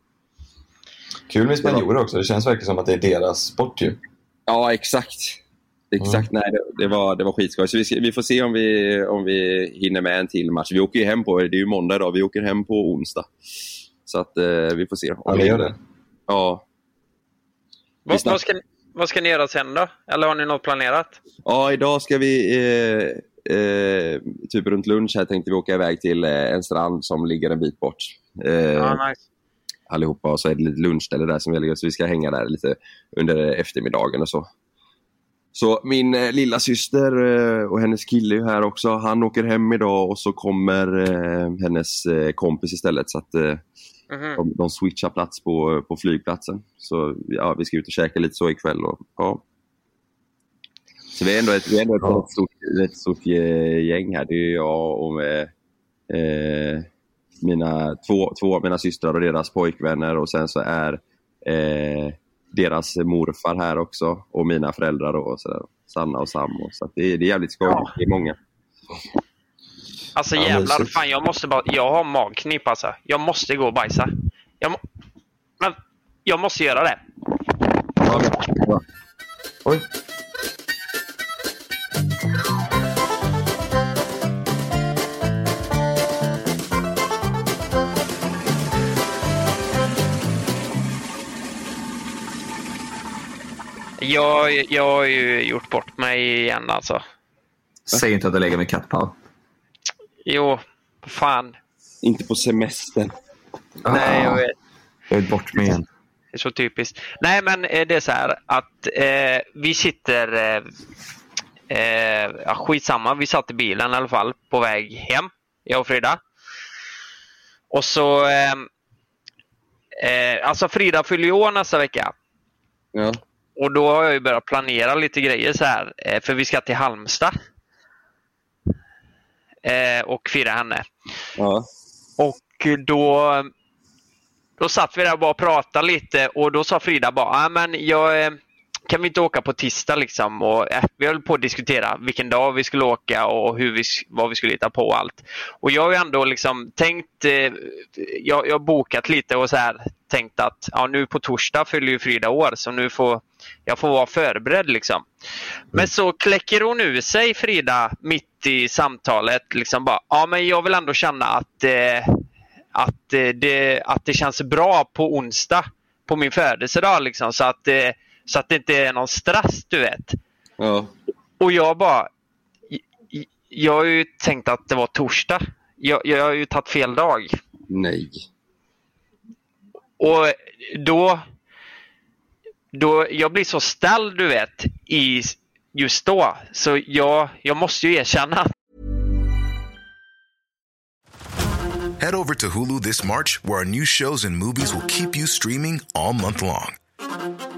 Kul med spanjorer också. Det känns verkligen som att det är deras sport ju. Ja, exakt. Exakt, nej det, det, var, det var skitskoj. Så vi, ska, vi får se om vi, om vi hinner med en till match. Vi åker ju hem på, det är ju måndag idag, vi åker hem på onsdag. Så att eh, vi får se. Om Ja, vi gör det. Ja. Vad, vad, ska, vad ska ni göra sen då? Eller har ni något planerat? ja, idag ska vi eh, eh, typ runt lunch här tänkte vi åka iväg till eh, en strand som ligger en bit bort. Eh, Ja, nice. allihopa och så är det lite lunchställe där som vi lägger så vi ska hänga där lite under eftermiddagen och så. Så min eh, lilla syster eh, och hennes kille är här också. Han åker hem idag och så kommer eh, hennes kompis istället. Så att Mhm. de, de switchar plats på, på flygplatsen. Så ja, vi ska ut och käka lite så ikväll. Och, ja. Så vi är ändå ett, vi är ändå ett Ja. rätt stort, rätt stort gäng här. Det är jag och med, eh, mina, två, två av mina systrar och deras pojkvänner och sen så är eh, deras morfar här också och mina föräldrar då, och så där. Sanna och Sam. Och, så att det, är, det är jävligt skoj. Ja. Det är många. Alltså Ja, jävlar, mysigt. fan jag måste bara, jag har magknip alltså. Jag måste gå och bajsa. Jag, må, men, jag måste göra det. Oj. Jag, jag har ju gjort bort mig igen alltså. Säg inte att du lägger med kattpaus. Jo, fan. Inte på semestern. Nej, jag vet. Jag är bort med igen. Det är så typiskt. Nej, men eh, det är så här att eh, vi sitter... Eh, eh, skitsamma, vi satt i bilen i alla fall på väg hem, jag och Frida. Och så... Eh, eh, alltså Frida fyller ju år nästa vecka. Ja. Och då har jag ju börjat planera lite grejer så här. Eh, för vi ska till Halmstad. Eh, och fira henne. Ja. Och då, då satt vi där och bara pratade lite och då sa Frida bara, men jag, eh, kan vi inte åka på tisdag liksom? Och, eh, vi höll på att diskutera vilken dag vi skulle åka och hur vi, vad vi skulle hitta på och allt. Och jag har ju ändå liksom tänkt, eh, jag, jag har bokat lite och så här tänkt att ja, nu på torsdag fyller ju Frida år så nu får jag får vara förberedd liksom. Men så kläcker hon ur sig Frida mitt i samtalet liksom bara, ja men jag vill ändå känna att, eh, att, eh, det, att det känns bra på onsdag på min födelsedag liksom så att, eh, så att det inte är någon stress du vet. Ja. Och jag bara... Jag har ju tänkt att det var torsdag. Jag, jag har ju tagit fel dag. Nej. Och då... då jag blir så ställd du vet i just då. Så jag, jag måste ju erkänna Head over to Hulu this March, where our new shows and movies will keep you streaming all month long.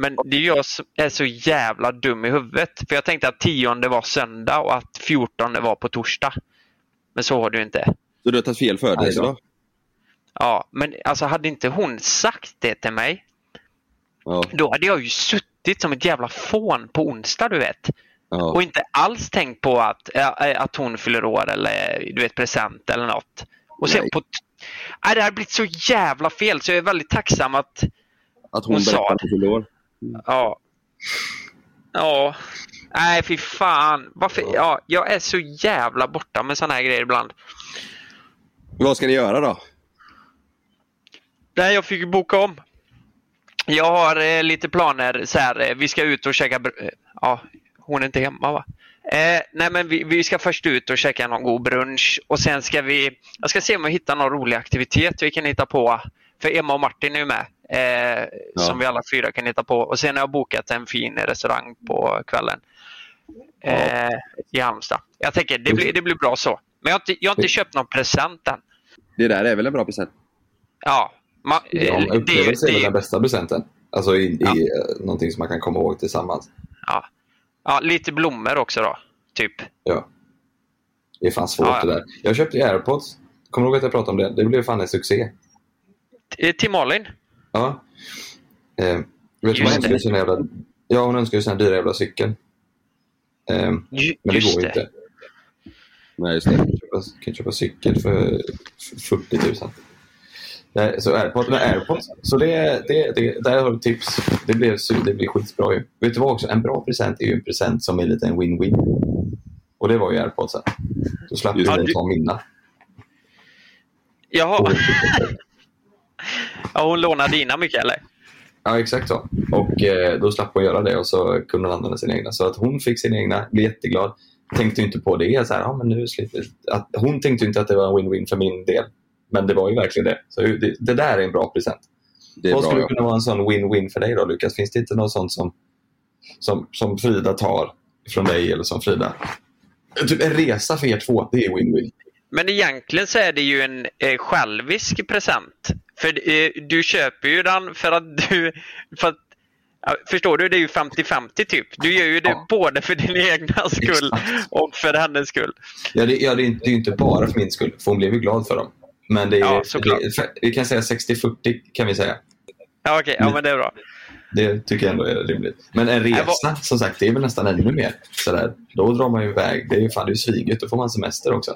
Men det är jag som är så jävla dum i huvudet. För jag tänkte att tionde var söndag och att fjortonde var på torsdag. Men så var det ju inte. Så du har tagit fel födelsedag? Ja, men alltså hade inte hon sagt det till mig, Ja. då hade jag ju suttit som ett jävla fån på onsdag, du vet. ja. Och inte alls tänkt på att, äh, att hon fyller år eller du vet present eller något. Och sen Nej. på... Nej, det har blivit så jävla fel så jag är väldigt tacksam att Att hon, hon sa det. År. Ja. Ja. Nej, fy fan. Varför? Ja, jag är så jävla borta med såna här grejer ibland. Vad ska ni göra då? Nej, jag fick ju boka om. Jag har eh, lite planer så här. Eh, vi ska ut och käka... br- eh, Ja, hon är inte hemma va? Eh, nej, men vi, vi ska först ut och käka någon god brunch och sen ska vi... Jag ska se om jag hittar någon rolig aktivitet vi kan hitta på. För Emma och Martin är ju med. Eh, Ja. Som vi alla fyra kan hitta på. Och sen har jag bokat en fin restaurang på kvällen. Eh, I Halmstad. Jag tänker det blir, det blir bra så. Men jag har inte, jag har inte köpt någon present än. Det där är väl en bra present? Ja, ma, eh, Ja, det, upplevelse är väl det, den bästa presenten. Alltså i, Ja. i eh, någonting som man kan komma ihåg tillsammans. ja. ja, lite blommor också då. Typ. Ja. Det är fan svårt Ja, ja. det där. Jag köpte airpods. Kommer du ihåg att jag pratade om det? Det blev fan en succé. Eh, Till Malin. Ja. Eh, vet du, hon önskar ju sin jävla... Ja, hon önskar ju sin dyra jävla cykel. Eh, men det går ju det. inte. Nej, just det. kan köpa, kan köpa cykel för för 40 000. Nej, så airpods, men airpods, så det, det, det, där har du tips. Det blir, det blir skitbra ju. Vet du vad också? En bra present är ju en present som är lite en win-win. Och det var ju airpodsen. Så slapp du ta mina. Jaha. [LAUGHS] Ja, hon lånar dina mycket eller? Ja, exakt så. Och eh, då slapp hon göra det och så kunde hon använda sina egna. Så att hon fick sina egna, blev jätteglad. Tänkte inte på det. Så här, ja, men nu slipper att, Hon tänkte inte att det var en win-win för min del. Men det var ju verkligen det. Så det, det där är en bra present. Det Vad bra. skulle Ja. kunna vara en sån win-win för dig då Lukas? Finns det inte något sånt som, som, som Frida tar från dig eller som Frida... Typ en resa för er två, det är win-win. Men egentligen så är det ju en eh, självisk present. För eh, du köper ju den för att du... För att, förstår du? Det är ju 50-50 typ. Du gör ju det Ja. både för din egna skull Exakt. och för hennes skull. Ja, det, ja, det, är inte, det är ju inte bara för min skull, för hon blev ju glad för dem. Men det är, Ja, såklart. det, vi kan säga 60-40 kan vi säga. Ja, okej. Ja, men det är bra. Det tycker jag ändå är rimligt. Men en resa, vad- som sagt, det är väl nästan ännu mer. Sådär. Då drar man ju iväg. Det är ju fan det är ju sviget. Då får man semester också.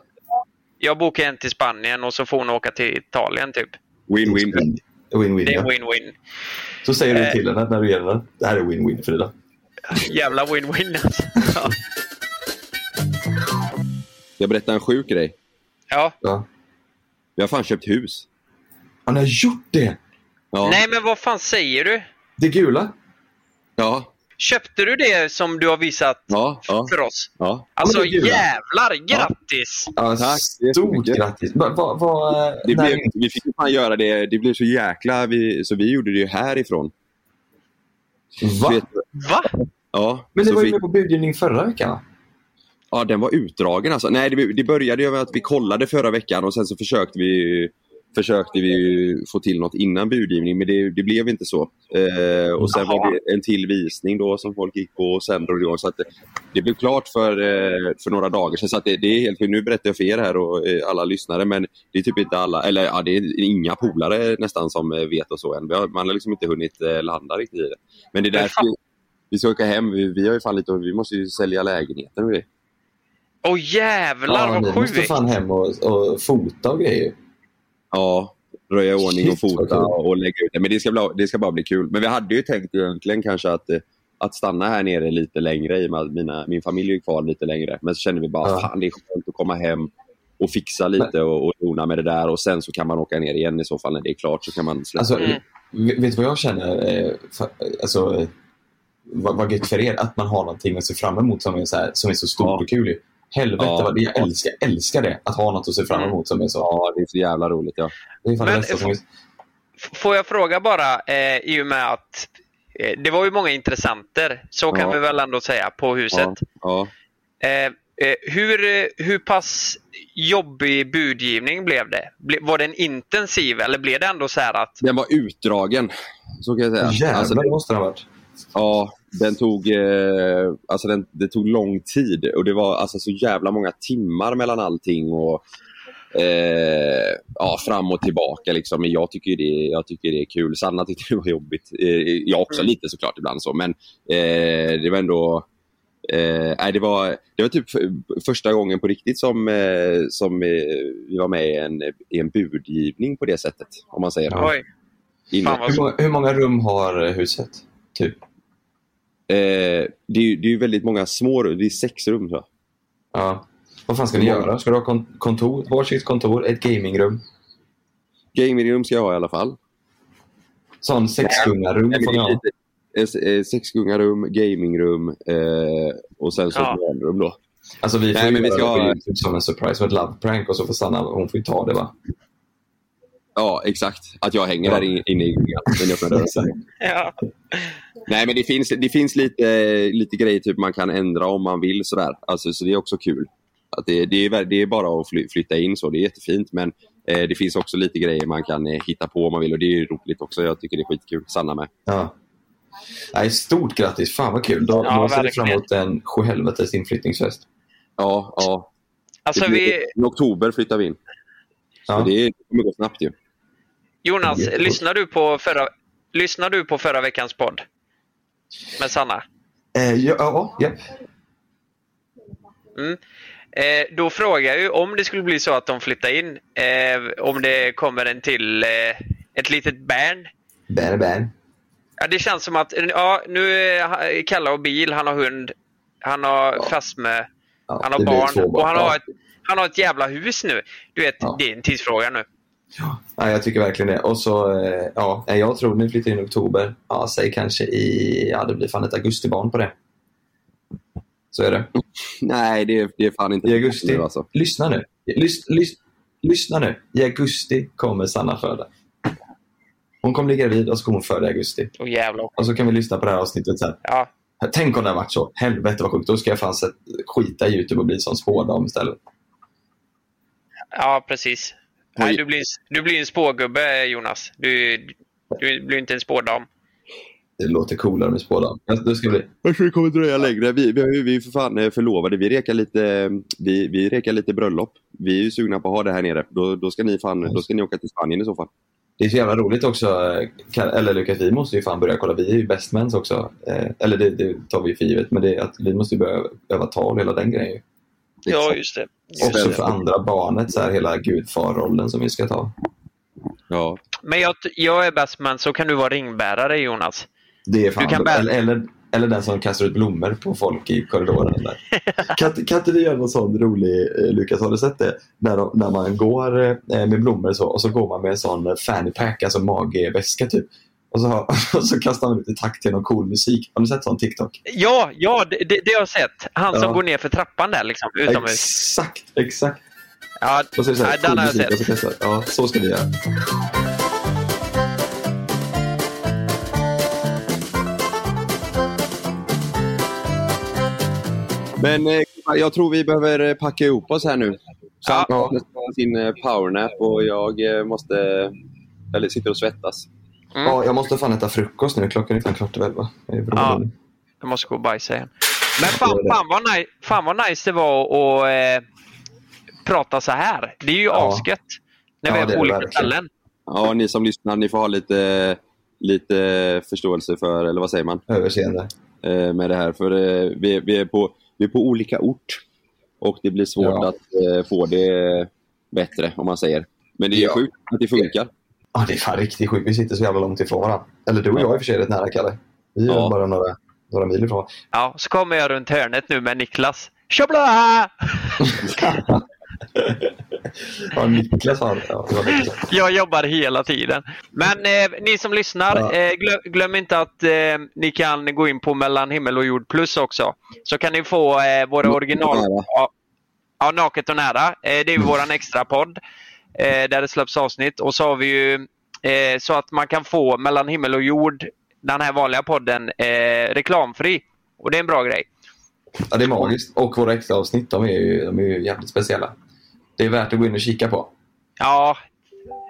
Jag bokar en till Spanien och så får hon åka till Italien typ. Win-win. Win-win. Det är Ja. win-win. Så säger du Eh. till henne när du ger henne. Det här är win-win Frida. Jävla win-win. Ja. [LAUGHS] Jag berättar en sjuk grej. ja. Ja. Vi har fan köpt hus. Har ni gjort det? Ja. Nej, men vad fan säger du? Det gula? Ja. Köpte du det som du har visat Ja. Ja. för oss? ja. Alltså det jävlar, grattis! Ja, Tack, det stort grattis. Va, va, va, Det när- blev, vi fick ju fan göra det. Det blev så jäkla... Vi, så vi gjorde det ju härifrån. Va? Vet, Va? ja, Men det var ju med på budgivning förra veckan va? Ja, den var utdragen alltså. Nej, det, det började ju med att vi kollade förra veckan och sen så försökte vi försökte vi ju få till något innan budgivning men det, det blev inte så. Eh, och sen var det en till visning då som folk gick på och sen drog det igång. Så att det, det blev klart för, eh, för några dagar sedan. Så att det, det är helt, nu berättar jag för er här och eh, alla lyssnare men det är typ inte alla, eller ja, det är inga polare nästan som eh, vet och så än. Vi har- Man har liksom inte hunnit eh, landa riktigt i det. Men det är därför vi, vi ska åka hem. Vi, vi har ju fan lite, vi måste ju sälja lägenheten och det. Åh jävlar Ja, vad måste sjukt! fan hem och, och fota och grejer. Ja, röja i ordning och fota och lägga ut det. Men det ska, bli, det ska bara bli kul. Men vi hade ju tänkt egentligen kanske att, eh, att stanna här nere lite längre i och med att mina, min familj är kvar lite längre. Men så kände vi bara Ja. fan det är skönt att komma hem och fixa lite och, och dona med det där och sen så kan man åka ner igen i så fall när det är klart så kan man släppa Alltså, vet du vad jag känner? Eh, alltså, eh, vad, vad gött för er att man har någonting att se fram emot som är så, här, som är så stort Ja. och kul. Helvete Ja. vad jag älskar, älskar det. Att ha något att se fram emot som är så. Ja, det är så jävla roligt. Ja. Men- som Får jag fråga bara, eh, i och med att eh, det var ju många intressenter, så kan Ja. vi väl ändå säga, på huset. Ja. Ja. Eh, eh, hur, eh, hur pass jobbig budgivning blev det? Var den intensiv eller blev det ändå så här att Den var utdragen, så kan jag säga. Jävlar Alltså, det måste det ha varit. Ja, den tog, eh, alltså den, det tog lång tid och det var alltså så jävla många timmar mellan allting och eh, ja, fram och tillbaka. Liksom. Men jag tycker, det, jag tycker det är kul. Sanna tyckte det var jobbigt. Eh, jag också lite såklart ibland så men eh, det var ändå Eh, nej, det, var, det var typ första gången på riktigt som, eh, som eh, vi var med i en, i en budgivning på det sättet. Om man säger oj, fan Hur många, hur många rum har huset? Typ. Eh, det, är ju- det är väldigt många små rum. Det är sex rum tror jag. Ja. Vad fan ska ni göra? Ska du ha kon- kontor, varsitt kontor, ett gamingrum? Gamingrum ska jag ha i alla fall. Sån sexgungarum får ni ha. eh, eh, Sexgungarum, gamingrum eh, och sen så Ja. ett barnrum då. Alltså vi får Nej, men vi göra ska ha- som en surprise som ett love prank och så får Sanna, hon får ju ta det va? Ja, exakt. Att jag hänger Ja. där in- inne i den öppna [LAUGHS] ja. Nej, men det finns, det finns lite, lite grejer typ man kan ändra om man vill. Sådär. Alltså, så det är också kul. Att det, det, är, det är bara att fly, flytta in så. Det är jättefint. Men eh, det finns också lite grejer man kan eh, hitta på om man vill. Och det är roligt också. Jag tycker det är skitkul. Sanna med. Ja. Nej, stort grattis, fan vad kul. Då, Ja, då ser vi fram emot en sjuhelvetes inflyttningsfest. Ja, ja. Alltså blir- vi, I oktober flyttar vi in. Så Ja. det, det kommer gå snabbt ju. Jonas, lyssnar du, på förra, lyssnar du på förra veckans podd? Med Sanna? Eh, ja, ja, ja. Mm. Eh, då frågar jag ju om det skulle bli så att de flyttar in, eh, om det kommer en till, eh, ett litet barn. Bän, bän. Ja, det känns som att, ja, nu är Kalle har bil, han har hund, han har fästmö, Ja, han har barn och han Ja. har, ett, han har ett jävla hus nu. Du vet, Ja. det är en tidsfråga nu. Ja, jag tycker verkligen det. Och så, eh, ja, nej, jag tror ni flyttar in i oktober. Ja, säg kanske i, ja det blir fan ett augustibarn på det. Så är det. Nej, det, är- det är fan inte I augusti. nu alltså. Lyssna nu. Lys, lys, lyssna nu. I augusti kommer Sanna föda. Hon kommer bli gravid och så kommer hon föda i augusti. Åh jävlar. Och så kan vi lyssna på det här avsnittet sen. Ja, Tänk om det har varit så. Helvete vad sjukt. Då ska jag fan skita i YouTube och bli som spådam istället. ja precis. Nej, du, blir, du blir en spågubbe Jonas. Du, du blir inte en spådam. Det låter coolare med spådam. Det ska bli. Jag tror det kommer dröja längre. Vi, vi, vi är för fan eh, förlovade. Vi rekar lite, vi, vi rekar lite bröllop. Vi är ju sugna på att ha det här nere. Då, då, ska ni fan, då ska ni åka till Spanien i så fall. Det är så jävla roligt också. eh, Eller Lukas, vi måste ju fan börja kolla. Vi är ju best mans också. Eh, Eller det, det tar vi för givet. Men det att vi måste ju börja öva tal hela den grejen. Ju. Ja, just det. Just Också det. för andra barnet. Så här, hela gudfarrollen som vi ska ta. Ja. Men jag, jag är bäst man så kan du vara ringbärare Jonas. Det är fan Du kan bära- eller, eller, eller den som kastar ut blommor på folk i korridoren. Där. [LAUGHS] kan, inte- kan inte du göra någon sån rolig, eh, Lukas, har du sett det? När, de, när man går eh, med blommor så, och så går man med en sån fanny pack, alltså magväska typ. Och så, har, [LAUGHS] och så kastar man ut i takt till någon cool musik. Har du sett sån TikTok? Ja, ja det, det, har jag sett. Han som Ja. går ner för trappan där liksom, utomhus. Exakt, exakt. Ja, Och så är det så här, nej, den cool har jag musik, sett. och så kastar, ja, så ska vi göra. Men eh, jag tror vi behöver eh, packa ihop oss här nu. Så Ja. ta sin eh, powernap och jag måste... Eller sitter och svettas. Mm. Ja, jag måste fan äta frukost nu. Klockan är kvart över elva. Ja. Jag måste gå och bajsa igen. Men fan, fan, vad, nice, fan vad nice det var att eh, prata så här. Det är ju Ja. asgött. När Ja, vi är det är på det olika verkligen. ställen. Ja, ni som lyssnar, ni får ha lite, lite förståelse för, eller vad säger man, Överseende. eh, med det här. För eh, vi, vi, är på, vi är på olika ort och det blir svårt Ja. att eh, få det bättre, om man säger. Men det är Ja. sjukt att det funkar. Ja, det är fan riktigt sjukt. Vi sitter så jävla långt ifrån varandra. Eller du och jag är i och för sig rätt nära, Kalle. Vi är Ja. bara några, några mil ifrån. Ja, så kommer jag runt hörnet nu med Niklas. Tjabla! [LAUGHS] ja, Niklas har... Ja. Jag jobbar hela tiden. Men eh, ni som lyssnar, Ja. eh, glöm, glöm inte att eh, ni kan gå in på mellan himmel och jord plus också. Så kan ni få eh, våra original... Ja, Naket och nära. Eh, det är våran extra podd eh, där det släpps avsnitt. Och så har vi ju eh, så att man kan få mellan himmel och jord, den här vanliga podden, eh, reklamfri. Och det är en bra grej. Ja, det är magiskt. Och våra extra avsnitt, de är, ju, de är ju jävligt speciella. Det är värt att gå in och kika på. Ja,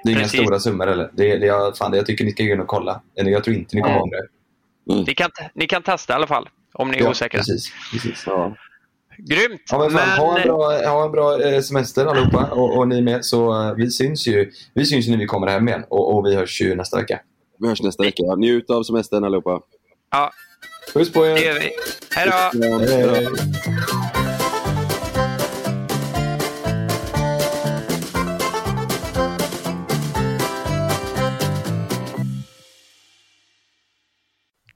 Det är inga Precis. stora summor heller. Det, det, jag, fan, det, jag tycker ni ska gå in och kolla. Eller Jag tror inte ni kommer Ja. ihåg det. ni kan, ni kan testa i alla fall. Om ni är Ja, osäkra. precis. precis. Ja. Grymt! Ja, men fan, Men- ha en bra, ha en bra eh, semester allihopa och, och ni med. Så eh, vi syns ju vi syns ju när vi kommer hem igen och, och vi hörs ju nästa vecka. Vi hörs nästa vecka. Njut av semestern allihopa. Ja, Puss på det er! gör vi. Hej då!